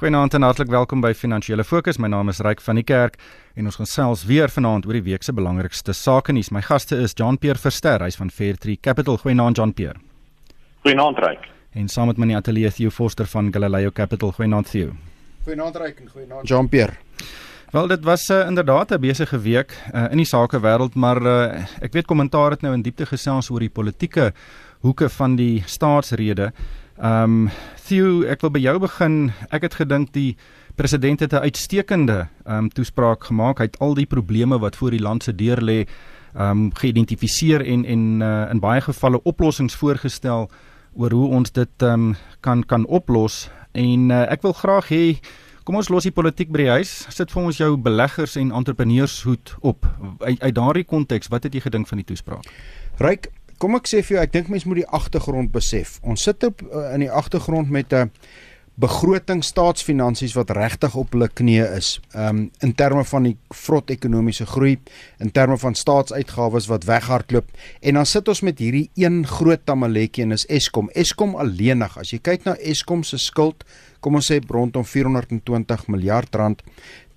Goeienaand en hartlik welkom by Finansiële Fokus. My naam is Ryk van die Kerk en ons gaan selfs weer vanaand oor die week se belangrikste sake nuus. My gaste is Jean-Pierre Verster, hy's van Fairtree Capital. Goeienaand Jean-Pierre. Goeienaand Ryk. En saam met my Natalie Theo Forster van Galileo Capital. Goeienaand Theo. Goeienaand Ryk en goeienaand Jean-Pierre. Wel dit was uh, inderdaad 'n besige week uh, in die sakewêreld, maar uh, ek weet kommentaar het nou in diepte gesels oor die politieke hoeke van die staatsrede. Ehm um, Theo, ek wil by jou begin. Ek het gedink die president het 'n uitstekende ehm um, toespraak gemaak. Hy het al die probleme wat voor die land se deur lê ehm um, geïdentifiseer en en uh, in baie gevalle oplossings voorgestel oor hoe ons dit ehm um, kan kan oplos. En uh, ek wil graag hê kom ons los die politiek by die huis. Sit vir ons jou beleggers en entrepreneurs hoed op. Uit, uit daardie konteks, wat het jy gedink van die toespraak? Ryk kom ek sê vir jou, ek dink mense moet die agtergrond besef. Ons sit op uh, in die agtergrond met 'n begroting staatsfinansies wat regtig op hulle knieë is. Um in terme van die vrot ekonomiese groei, in terme van staatsuitgawes wat weghardloop en dan sit ons met hierdie een groot tamaletjie en is Eskom. Eskom alleenig. As jy kyk na Eskom se skuld, kom ons sê rondom 420 miljard rand.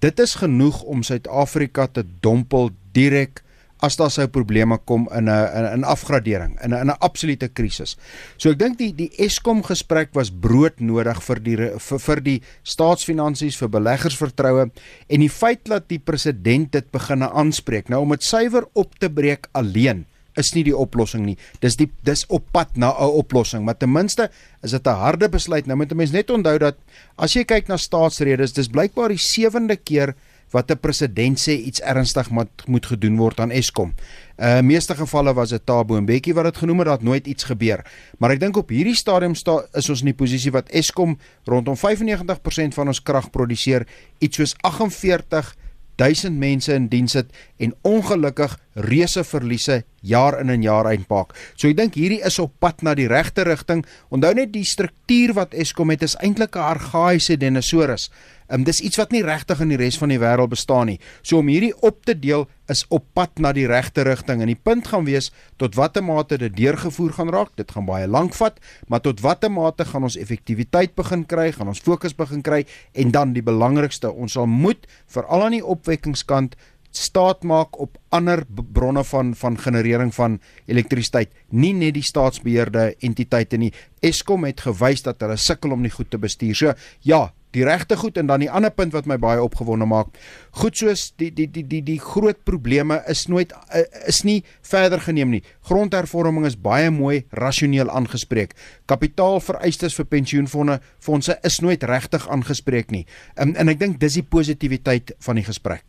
Dit is genoeg om Suid-Afrika te dompel direk as daar sou probleme kom in 'n in 'n afgradering in 'n in 'n absolute krisis. So ek dink die die Eskom gesprek was broodnodig vir die vir, vir die staatsfinansies vir beleggers-vertroue en die feit dat die president dit begine aanspreek. Nou om dit suiwer op te breek alleen is nie die oplossing nie. Dis die dis op pad na 'n oplossing, maar ten minste is dit 'n harde besluit. Nou moet 'n mens net onthou dat as jy kyk na staatsredes, dis blykbaar die sewende keer wat 'n president sê iets ernstig moet moet gedoen word aan Eskom. Uh meeste gevalle was dit Tabo en Bekkie wat dit genoem het dat nooit iets gebeur. Maar ek dink op hierdie stadium sta is ons in die posisie wat Eskom rondom 95% van ons krag produseer, iets soos 48 1000 mense in diens het en ongelukkig reuse verliese jaar in en jaar uitpak. So ek dink hierdie is op pad na die regte rigting. Onthou net die struktuur wat Eskom het is eintlik 'n argaïese dinosaurus. Um, dis iets wat nie regtig in die res van die wêreld bestaan nie. So om hierdie op te deel is op pad na die regte rigting en die punt gaan wees tot watter mate dit deurgevoer gaan raak. Dit gaan baie lank vat, maar tot watter mate gaan ons effektiwiteit begin kry, gaan ons fokus begin kry en dan die belangrikste, ons sal moet veral aan die opwekkingskant staat maak op ander bronne van van generering van elektrisiteit nie net die staatsbeheerde entiteite nie Eskom het gewys dat hulle sukkel om nie goed te bestuur so ja die regte goed en dan die ander punt wat my baie opgewonde maak. Goed soos die die die die die groot probleme is nooit eh, is nie verder geneem nie. Grondhervorming is baie mooi rasioneel aangespreek. Kapitaalvereistes vir pensioenfonde fondse is nooit regtig aangespreek nie. En, en ek dink dis die positiwiteit van die gesprek.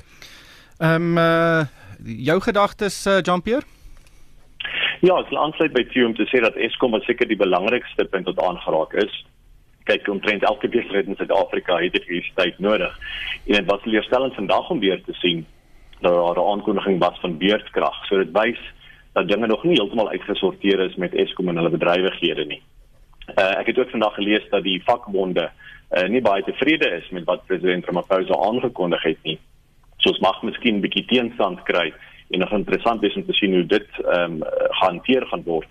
Ehm um, uh, jou gedagtes uh, Jean-Pierre? Ja, ek wil aansluit by Theo om te sê dat Eskom seker die belangrikste punt wat aangeraak is. Kyk, omtrent elke besigheid in Suid-Afrika het elektrisiteit nodig. En dit was leerstellend vandag om weer te sien dat daar 'n aankondiging was van beurtkrag. So dit wys dat dinge nog nie heeltemal uitgesorteer is met Eskom en hulle bedrywighede nie. Uh, ek het ook vandag gelees dat die vakbonde uh, nie baie tevrede is met wat president Ramaphosa aangekondig het nie soos mag miskien 'n bietjie teenstand kry en nog interessant is om te sien hoe dit ehm um, gehanteer gaan word.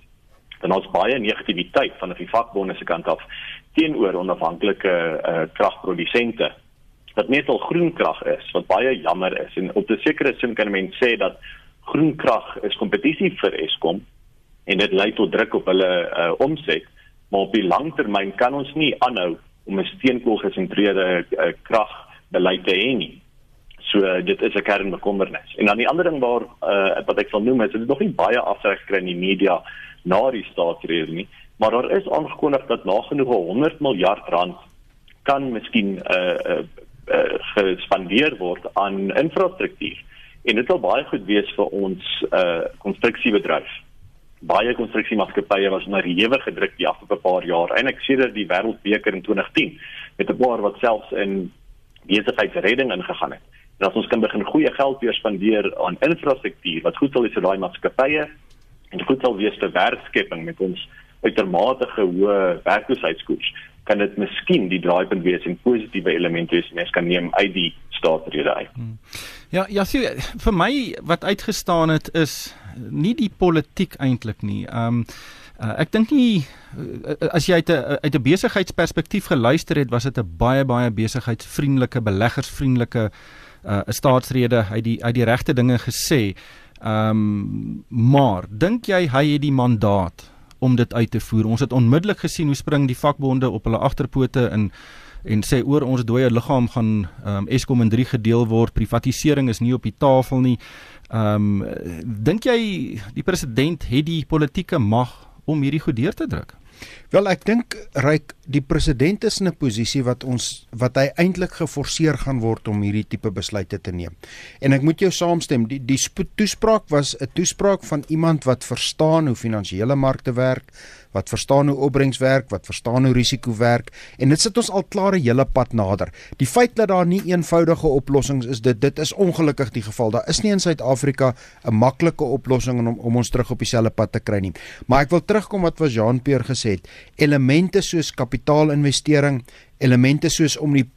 Dan ons baie negativiteit van die vakbonde se kant af teenoor onafhanklike uh, kragprodusente wat net al groen krag is wat baie jammer is. En op 'n sekere sin kan mense sê dat groen krag is kompetisie vir Eskom en dit lei tot druk op hulle uh, omset. Maar op die lang termyn kan ons nie aanhou om 'n steenkool gesentreerde uh, kragbeleid te hê nie. So uh, dit is 'n kernbekommernis. En dan die ander ding waar uh, wat ek wil noem is dit nog nie baie afreg gekry in die media na die staatsrede nie, maar daar is aangekondig dat nagenoeg 100 miljard rand kan miskien uh, uh, uh, gespandeer word aan infrastruktuur. En dit sal baie goed wees vir ons uh, konstruksiebedryf. Baie konstruksiemaatskappye was onder ewige druk die afgelope paar jaar en ek sien dat die wêreldbeker in 2010 met 'n paar wat selfs in besigheidsredding ingegaan het dat ons kan begin goeie geld weer spandeer aan infrastruktuur wat goed sal wees vir daai maatskappye en goed sal wees vir werkskepping met ons uitermate hoë werkloosheidskoers kan dit miskien die draaipunt wees en positiewe elemente wees mens kan neem uit die staatsrede uit. Hmm. Ja, ja, sien vir my wat uitgestaan het is nie die politiek eintlik nie. Ehm um, Uh, ek dink nie uh, as jy uit 'n uit 'n besigheidsperspektief geluister het, was dit 'n baie baie besigheidsvriendelike, beleggersvriendelike uh, staatsrede uit die uit die regte dinge gesê. Ehm um, maar dink jy hy het die mandaat om dit uit te voer? Ons het onmiddellik gesien hoe spring die vakbonde op hulle agterpote in en sê oor ons dooie liggaam gaan um, Eskom in 3 gedeel word. Privatisering is nie op die tafel nie. Ehm um, dink jy die president het die politieke mag om hierdie goed deur te druk? Wel ek dink ryk die president is in 'n posisie wat ons wat hy eintlik geforseer gaan word om hierdie tipe besluite te neem. En ek moet jou saamstem, die die toespraak was 'n toespraak van iemand wat verstaan hoe finansiële markte werk, wat verstaan hoe opbrengs werk, wat verstaan hoe risiko werk en dit sit ons al klaar 'n hele pad nader. Die feit dat daar nie eenvoudige oplossings is, dit dit is ongelukkig die geval. Daar is nie in Suid-Afrika 'n maklike oplossing om om ons terug op dieselfde pad te kry nie. Maar ek wil terugkom wat was Jean-Pierre gesê het. Elemente soos kapitaalinvestering, elemente soos om die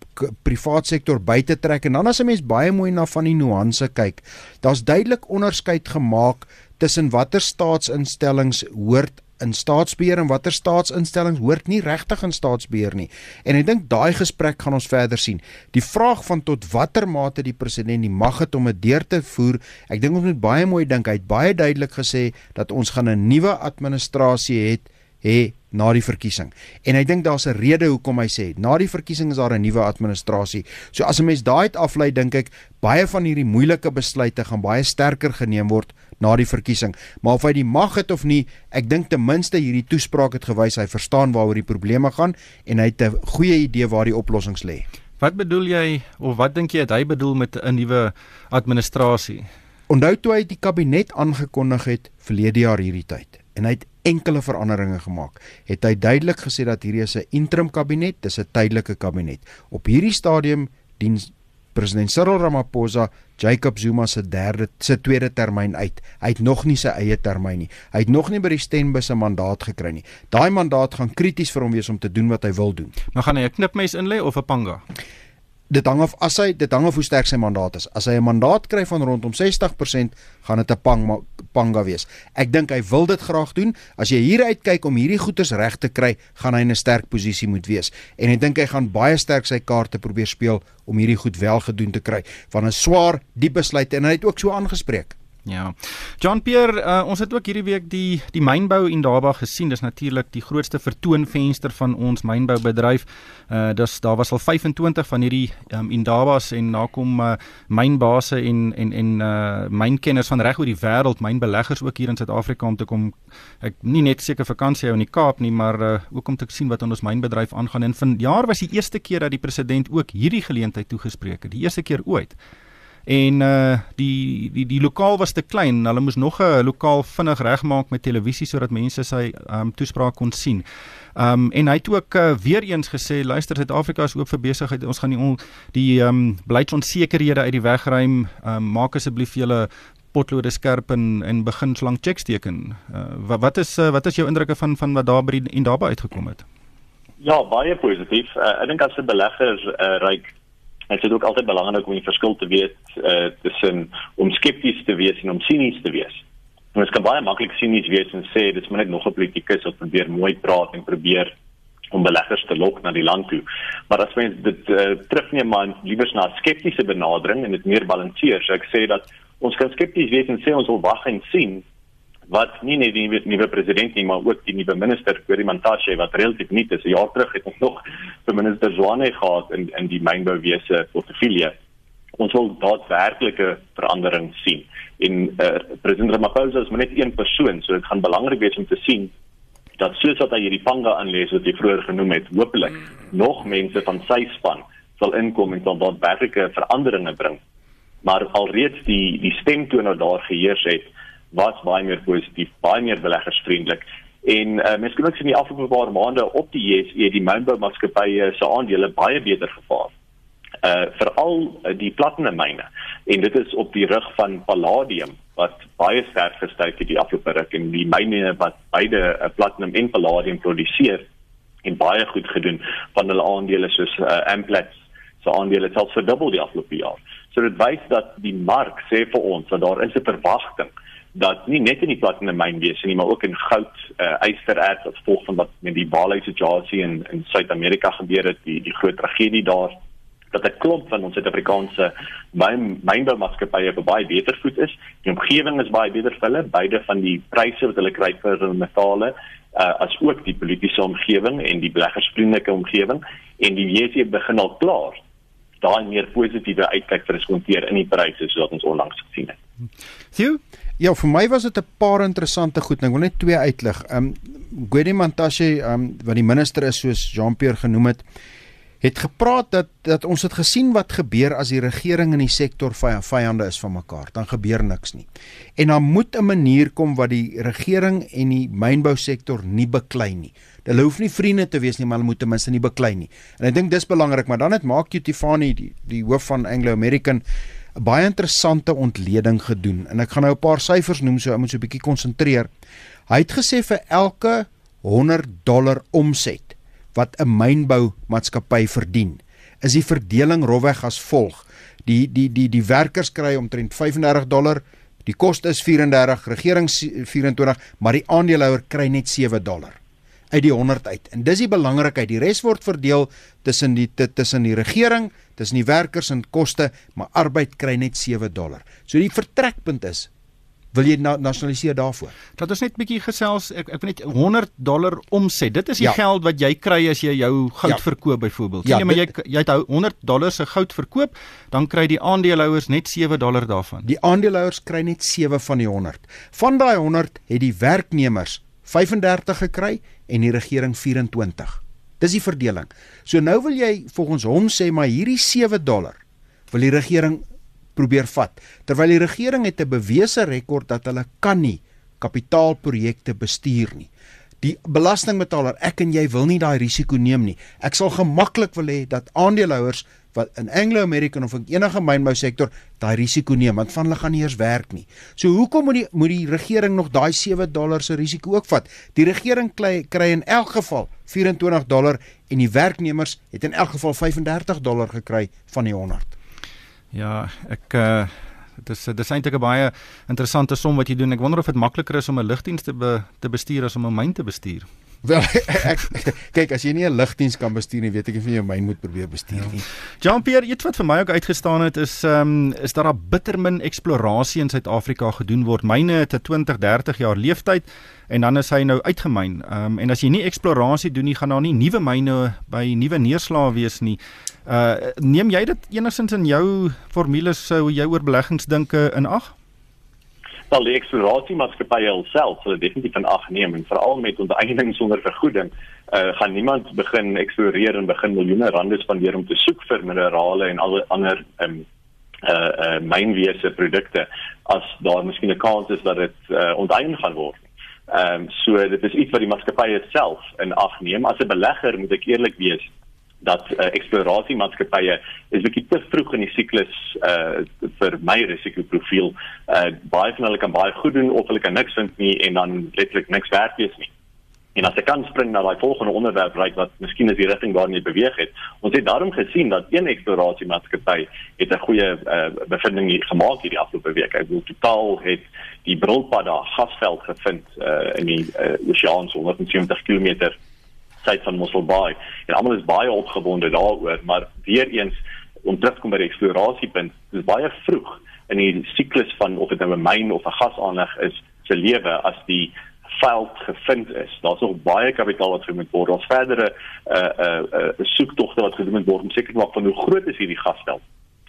privaat sektor by te trek en dan as 'n mens baie mooi na van die nuance kyk, daar's duidelik onderskeid gemaak tussen watter staatsinstellings hoort in staatsbeheer en watter staatsinstellings hoort nie regtig in staatsbeheer nie. En ek dink daai gesprek gaan ons verder sien. Die vraag van tot watter mate die president die mag het om dit deur te voer, ek dink ons moet baie mooi dink. Hy het baie duidelik gesê dat ons gaan 'n nuwe administrasie het hê na die verkiesing. En ek dink daar's 'n rede hoekom hy sê na die verkiesing is daar 'n nuwe administrasie. So as 'n mens daai uit aflei, dink ek baie van hierdie moeilike besluite gaan baie sterker geneem word na die verkiesing. Maar of hy die mag het of nie, ek dink ten minste hierdie toespraak het gewys hy verstaan waaroor die probleme gaan en hy het 'n goeie idee waar die oplossings lê. Wat bedoel jy of wat dink jy het hy bedoel met 'n nuwe administrasie? Onthou toe hy die kabinet aangekondig het verlede jaar hierdie tyd en hy het enkele veranderinge gemaak. Het hy duidelik gesê dat hierdie is 'n interim kabinet, dis 'n tydelike kabinet. Op hierdie stadium dien president Cyril Ramaphosa Jacob Zuma se derde se tweede termyn uit. Hy het nog nie sy eie termyn nie. Hy het nog nie by die stembus 'n mandaat gekry nie. Daai mandaat gaan krities vir hom wees om te doen wat hy wil doen. Maar gaan hy 'n knipmes inlê of 'n panga? Dit hang af as hy dit hang af hoe sterk sy mandaat is. As hy 'n mandaat kry van rondom 60%, gaan dit 'n pang panga wees. Ek dink hy wil dit graag doen. As jy hier uitkyk om hierdie goeders reg te kry, gaan hy in 'n sterk posisie moet wees. En ek dink hy gaan baie sterk sy kaarte probeer speel om hierdie goed wel gedoen te kry van 'n swaar, diep besluit en hy het ook so aangespreek. Ja. John Pierre, uh, ons het ook hierdie week die die mynbou in Daba gesien. Dis natuurlik die grootste vertoonvenster van ons mynboubedryf. Uh dis daar was al 25 van hierdie um, Indabas en na kom uh, mynbase en en en uh mynkenners van reg oor die wêreld, mynbeleggers ook hier in Suid-Afrika om te kom ek nie net seker vakansie hou in die Kaap nie, maar uh ook om te sien wat ons mynbedryf aangaan. En vanjaar was die eerste keer dat die president ook hierdie geleentheid toegespreek het. Die eerste keer ooit en uh die die die lokaal was te klein. Hulle moes nog 'n lokaal vinnig regmaak met televisie sodat mense sy um toespraak kon sien. Um en hy het ook uh, weer eens gesê luister Suid-Afrika is oop vir besigheid. Ons gaan die on, die um beleidsonsekerhede uit die weg ruim. Um maak asseblief julle potlode skerp en en begin slank checks teken. Uh, wat wat is uh, wat is jou indrukke van van wat daar by en daarby uitgekom het? Ja, baie positief. Uh, ek dink as 'n belegger uh, ryk Dit is ook altyd belangrik om die verskil te weet uh tussen om skepties te wees en om sinies te wees. Ons kan baie maklik sinies wees en sê dit is maar net nog 'n politikus wat probeer mooi praat en probeer om beleggers te lok na die land toe. Maar as mens dit uh, terugneem maar liewer na 'n skeptiese benadering en dit meer balanseer, so ek sê dat ons kan skepties wees en sê ons wil wag en sien wat nie net die nuwe president nie maar ook die nuwe minister Korimantashe wat relatief nie is. 'n jaar terug het ons nog vir minister Zwane gehad in in die mynbouwese portefeulje. Ons wil daadwerklike verandering sien. En uh, president Ramaphosa is maar net een persoon so dit gaan belangrik wees om te sien dat soos wat hy hierdie panga aanlees wat hy vroeër genoem het hopelik nog mense van sy span sal inkom en dan daadwerklike veranderinge bring. Maar alreeds die die stemtoon wat daar geheers het was baie meer positief, baie meer beleggersvriendelik. En uh, mens kan ook sien die afgelope paar maande op die JSE die mynboumaatskappye se aandele baie beter gevaar. Uh veral uh, die platinummyne. En dit is op die rug van palladium wat baie sterk gestyg het die afgelope ruk en die myne wat beide uh, platinum en palladium produseer en baie goed gedoen van hulle aandele soos uh, Amplats se aandele selfs verdubbel die afgelope jaar. So dit wys dat die mark sê vir ons dat daar is 'n verwagting dat nie net in die platinum mynwese nie, maar ook in goud, uh, ystererts as gevolg van wat met die Bali situasie in in Suid-Amerika gebeur het, die die groot tragedie daar dat 'n klomp van ons Suid-Afrikaanse myn mynboumaatskappye baie beter voet is. Die omgewing is baie beter vir hulle, beide van die pryse wat hulle kry vir hulle metale uh, as ook die politieke omgewing en die beleggersvriendelike omgewing en die WC begin al klaar daai meer positiewe uitkyk vir skoonteer in die pryse soos wat ons onlangs gesien het. Sjoe. Ja, vir my was dit 'n paar interessante goed. Ek wil net twee uitlig. Ehm um, Gwede Mantashe, ehm um, wat die minister is soos Jean-Pierre genoem het, het gepraat dat dat ons het gesien wat gebeur as die regering en die sektor vyande is van mekaar. Dan gebeur niks nie. En dan moet 'n manier kom wat die regering en die mynbousektor nie beklei nie. Hulle hoef nie vriende te wees nie, maar hulle moet ten minste nie beklei nie. En ek dink dis belangrik, maar dan het maak Tifani die die hoof van Anglo American 'n baie interessante ontleding gedoen. En ek gaan nou 'n paar syfers noem so ek moet so 'n bietjie konsentreer. Hy het gesê vir elke 100 dollar omset wat 'n mynbou maatskappy verdien, is die verdeling rofweg as volg. Die die die die werkers kry omtrent 35 dollar, die koste is 34, regering 24, maar die aandeelhouer kry net 7 dollar uit die 100 uit. En dis die belangrikheid. Die res word verdeel tussen die tussen die regering, tussen die werkers en koste, maar arbeid kry net 7 dollar. So die vertrekpunt is wil jy na, nasionaliseer daarvoor. Dat ons net bietjie gesels ek ek weet net 100 dollar omset. Dit is die ja. geld wat jy kry as jy jou goud ja. verkoop byvoorbeeld. Ja, jy maar jy jy het 100 dollar se goud verkoop, dan kry die aandeelhouers net 7 dollar daarvan. Die aandeelhouers kry net 7 van die 100. Van daai 100 het die werknemers 35 gekry en die regering 24. Dis die verdeling. So nou wil jy volgens hom sê maar hierdie 7 dollar wil die regering probeer vat. Terwyl die regering het 'n bewese rekord dat hulle kan nie kapitaalprojekte bestuur nie. Die belastingbetaler, ek en jy wil nie daai risiko neem nie. Ek sal gemaklik wil hê dat aandeelhouers wat in Anglo American of enige mynbou sektor daai risiko neem want van hulle gaan nie eers werk nie. So hoekom moet die moet die regering nog daai 7 dollar se risiko ook vat? Die regering kry, kry in elk geval 24 dollar en die werknemers het in elk geval 35 dollar gekry van die 100. Ja, ek uh dit is dit is eintlik 'n baie interessante som wat jy doen. Ek wonder of dit makliker is om 'n lugdiens te be, te bestuur as om 'n myn te bestuur. Wel ek kyk as jy nie 'n lugdiens kan bestuur nie, weet ek of jy jou myn moet probeer bestuur nie. Jean-Pierre, iets wat vir my ook uitgestaan het is ehm um, is daar 'n bittermin eksplorasie in Suid-Afrika gedoen word. Myne het 'n 20, 30 jaar lewensduur en dan is hy nou uitgemyn. Ehm um, en as jy nie eksplorasie doen nie, gaan daar nie nuwe myne by nuwe neerslae wees nie. Uh neem jy dit enigins in jou formules hoe jy oor beleggings dink uh, in ag? Wel die eksplorasiemaatskappye self sal definitief van ag neem en veral met onteiening sonder vergoeding uh gaan niemand begin eksploreer en begin miljoene rande spandeer om te soek vir minerale en al ander um uh uh mynwese produkte as daar miskien 'n kans is dat dit uh onteien gaan word. Ehm um, so dit is iets wat die maatskappye self in ag neem. As 'n belegger moet ek eerlik wees dat uh, eksplorasiemaatskappye is bietjie te vroeg in die siklus uh vir my risikoprofiel. Uh baie van hulle kan baie goed doen of hulle kan niks vind nie en dan letterlik niks werd wees nie. En as ek kan spring na daai volgende onderwerp ry wat miskien is die rigting waarin jy beweeg het. Ons het daarom gesien dat een eksplorasiemaatskappy het 'n goeie uh, bevinding gemaak hierdie afgelope week. Hy wil totaal het die brilpad daar gasveld gevind uh in die uh, oseaan so 170 km tyd van Mossel Bay. En almal is baie opgewonde daaroor, maar weer eens om terug te kom by die eksplorasiepunt, dis baie vroeg in die siklus van of dit nou 'n myn of 'n gasaanleg is se lewe as die veld gevind is. Daar's nog baie kapitaal wat gedoen moet word. Ons verdere uh uh uh soektogte wat gedoen word om seker te maak van hoe groot is hierdie gasveld.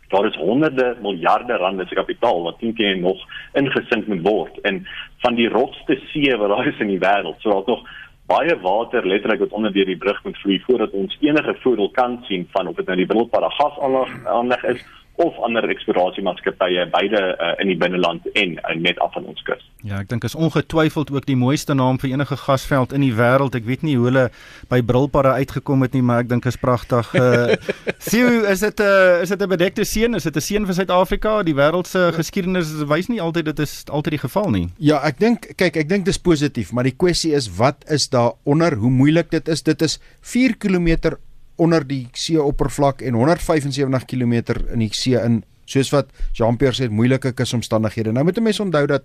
Daar is honderde miljarde rande se kapitaal wat teen teen nog ingesink moet word in van die rotste see wat daar is in die wêreld. So daar's nog baie water letterlik wat onder deur die brug moet vloei voordat ons enige voordeel kan sien van of dit nou die Wildpad gas aanleg is of ander eksplorasiemaatskappye beide uh, in die binneland en uh, net af van ons kus. Ja, ek dink is ongetwyfeld ook die mooiste naam vir enige gasveld in die wêreld. Ek weet nie hoe hulle by Brilpadde uitgekom het nie, maar ek dink is pragtig. Uh Sien, is dit 'n uh, is dit 'n bedekte seën? Is dit 'n seën vir Suid-Afrika? Die wêreld se geskiedenis wys nie altyd dit is altyd die geval nie. Ja, ek dink kyk, ek dink dis positief, maar die kwessie is wat is daar onder? Hoe moeilik dit is? Dit is 4 km onder die seeoppervlak en 175 km in die see in soos wat Jean-Pierre sê moeilike kusomstandighede. Nou moet 'n mens onthou dat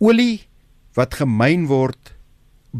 olie wat gemyn word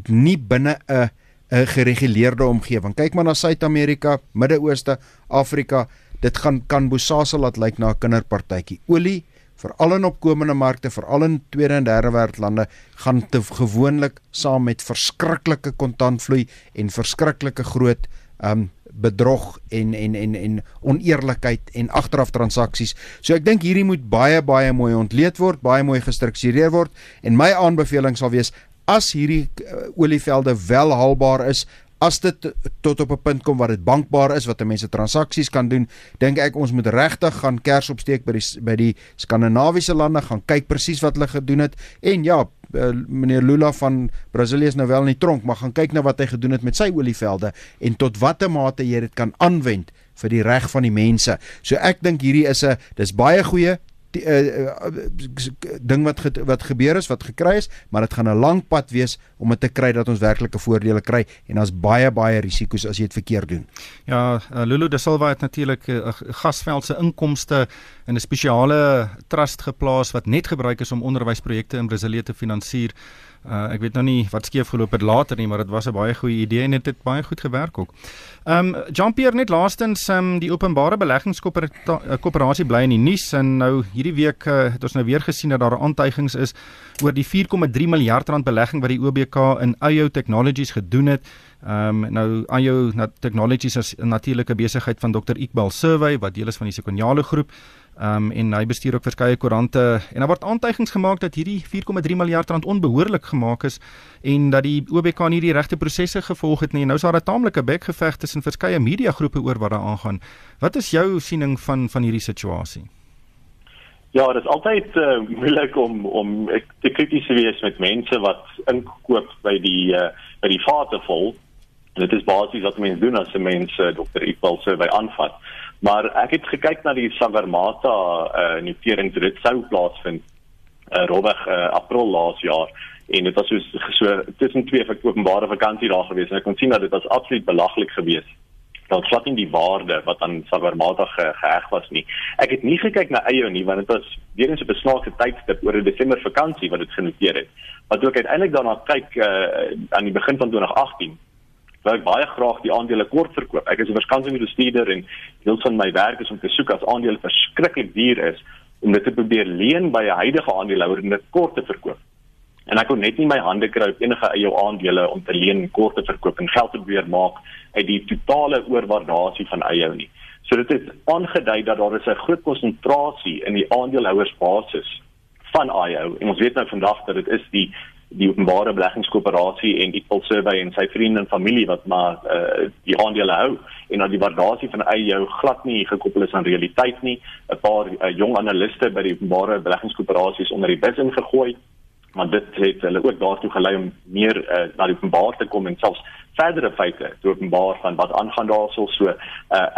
nie binne 'n 'n gereguleerde omgewing. Kyk maar na Suid-Amerika, Midde-Ooste, Afrika. Dit gaan kan Bosasa laat lyk na 'n kinderpartytjie. Olie veral in opkomende markte, veral in tweede en derde wêreldlande, gaan te gewoonlik saam met verskriklike kontantvloei en verskriklike groot um bedrog en en en en oneerlikheid en agteraf transaksies. So ek dink hierdie moet baie baie mooi ontleed word, baie mooi gestruktureer word en my aanbeveling sal wees as hierdie uh, olievelde wel haalbaar is, as dit tot op 'n punt kom waar dit bankbaar is wat mense transaksies kan doen, dink ek ons moet regtig gaan kers opsteek by die by die skandinawiese lande gaan kyk presies wat hulle gedoen het en ja, uh, meneer Lula van Brasilië is nou wel in die tronk, maar gaan kyk na wat hy gedoen het met sy olievelde en tot watter mate jy dit kan aanwend vir die reg van die mense. So ek dink hierdie is 'n dis baie goeie die, uh, uh, ding wat ge, wat gebeur is wat gekry is, maar dit gaan 'n lang pad wees om dit te kry dat ons werklike voordele kry en daar's baie baie risiko's as jy dit verkeerd doen. Ja, uh, Lulu de Silva het natuurlik uh, gasveld se inkomste in 'n spesiale trust geplaas wat net gebruik is om onderwysprojekte in Brasilië te finansier. Uh, ek weet nou nie wat skeef geloop het later nie, maar dit was 'n baie goeie idee en dit het, het baie goed gewerk ook. Ehm um, Jean-Pierre net laastens ehm um, die openbare beleggingskoöperasie bly in die nuus en nou hierdie week uh, het ons nou weer gesien dat daar aantuigings is oor die 4,3 miljard rand belegging wat die OBK in Ayo Technologies gedoen het. Ehm um, nou Ayo Technologies is 'n natuurlike besigheid van Dr. Iqbal Survey wat deel is van die Sequoiale groep. Um, en hy bestuur ook verskeie koerante en daar word aantuigings gemaak dat hierdie 4,3 miljard rand onbehoorlik gemaak is en dat die OBK nie die regte prosesse gevolg het nie. Nou is daar 'n taamlike bekgeveg tussen verskeie mediagroepe oor wat daar aangaan. Wat is jou siening van van hierdie situasie? Ja, dit is altyd uh, moeilik om om te krities te wees met mense wat inkoop by die uh, by die vadervol. Dit is basies wat mense doen as 'n mens uh, Dr. Iqbal se by aanvat. Maar ek het gekyk na die Sagarmata uh, notering dit sou plaasvind uh, rowweg uh, April laas jaar en dit was so so tussen twee openbare vakansie daar gewees en ek kon sien dat dit was absoluut belaglik geweest. Dat glad nie die waarde wat aan Sagarmata ge, geheg was nie. Ek het nie gekyk na eie nie want dit was weer eens 'n besnaakte tydstip oor 'n Desember vakansie wat dit genoteer het. Toe ek uiteindelik daarna kyk uh, aan die begin van 2018 wil ek baie graag die aandele kort verkoop. Ek is 'n verskansingsbestuurder en deel van my werk is om te soek as aandele verskriklik duur is om dit te probeer leen by 'n huidige aandeelhouer en dit kort te verkoop. En ek kon net nie my hande kry op enige eie aandele om te leen kort te verkoop en geld te probeer maak uit die totale oorwaardasie van eie nie. So dit het aangedui dat daar is 'n groot konsentrasie in die aandeelhouersbasis van IO en ons weet nou vandag dat dit is die die openbare beleggingskoöperasie en Equal Survey en sy vriende en familie wat maar uh, die aandele hou en dat die waardasie van eie jou glad nie gekoppel is aan realiteit nie. 'n paar uh, jong analiste by die openbare beleggingskoöperasies onder die bus ingegooi maar dit het hulle ook daartoe gelei om meer uh, na die openbaar te kom en selfs verdere feite te openbaar van wat aangaan daarso. So uh,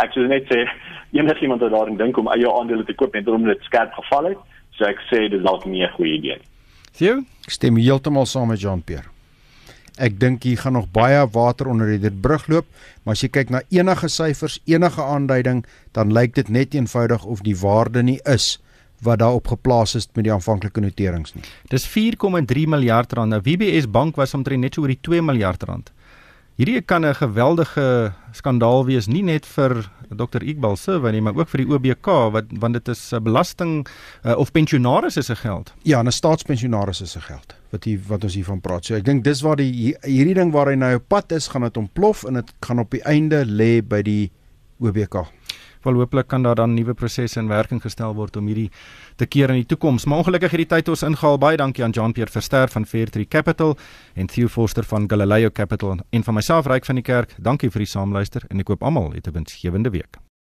ek sou net sê enigiemand wat daarin dink om eie aandele te koop net omdat dit skerp geval het so ek sê dit is dalk nie 'n goeie idee nie. Theo, ek stem heeltemal saam met Jean-Pierre. Ek dink hier gaan nog baie water onder die brug loop, maar as jy kyk na enige syfers, enige aanduiding, dan lyk dit net eenvoudig of die waarde nie is wat daarop geplaas is met die aanvanklike noterings nie. Dis 4,3 miljard rand. Nou WBS Bank was omtrent net so oor die 2 miljard rand. Hierdie kan 'n geweldige skandaal wees nie net vir Dr Iqbal Survey nie, maar ook vir die OBK wat want dit is 'n belasting uh, of pensionaris is se geld. Ja, 'n staatspensionaris is se geld wat hier wat ons hiervan praat. So ek dink dis waar die hierdie ding waar hy nou op pad is, gaan dit ontplof en dit gaan op die einde lê by die OBK. Wel hooplik kan daar dan nuwe prosesse in werking gestel word om hierdie te keer in die toekoms. Maar ongelukkig het die tyd ons ingehaal. Baie dankie aan Jean-Pierre Verster van Fairtree Capital en Theo Forster van Galileo Capital en van myself Ryk van die Kerk. Dankie vir die saamluister en ek hoop almal 'n winsgewende week.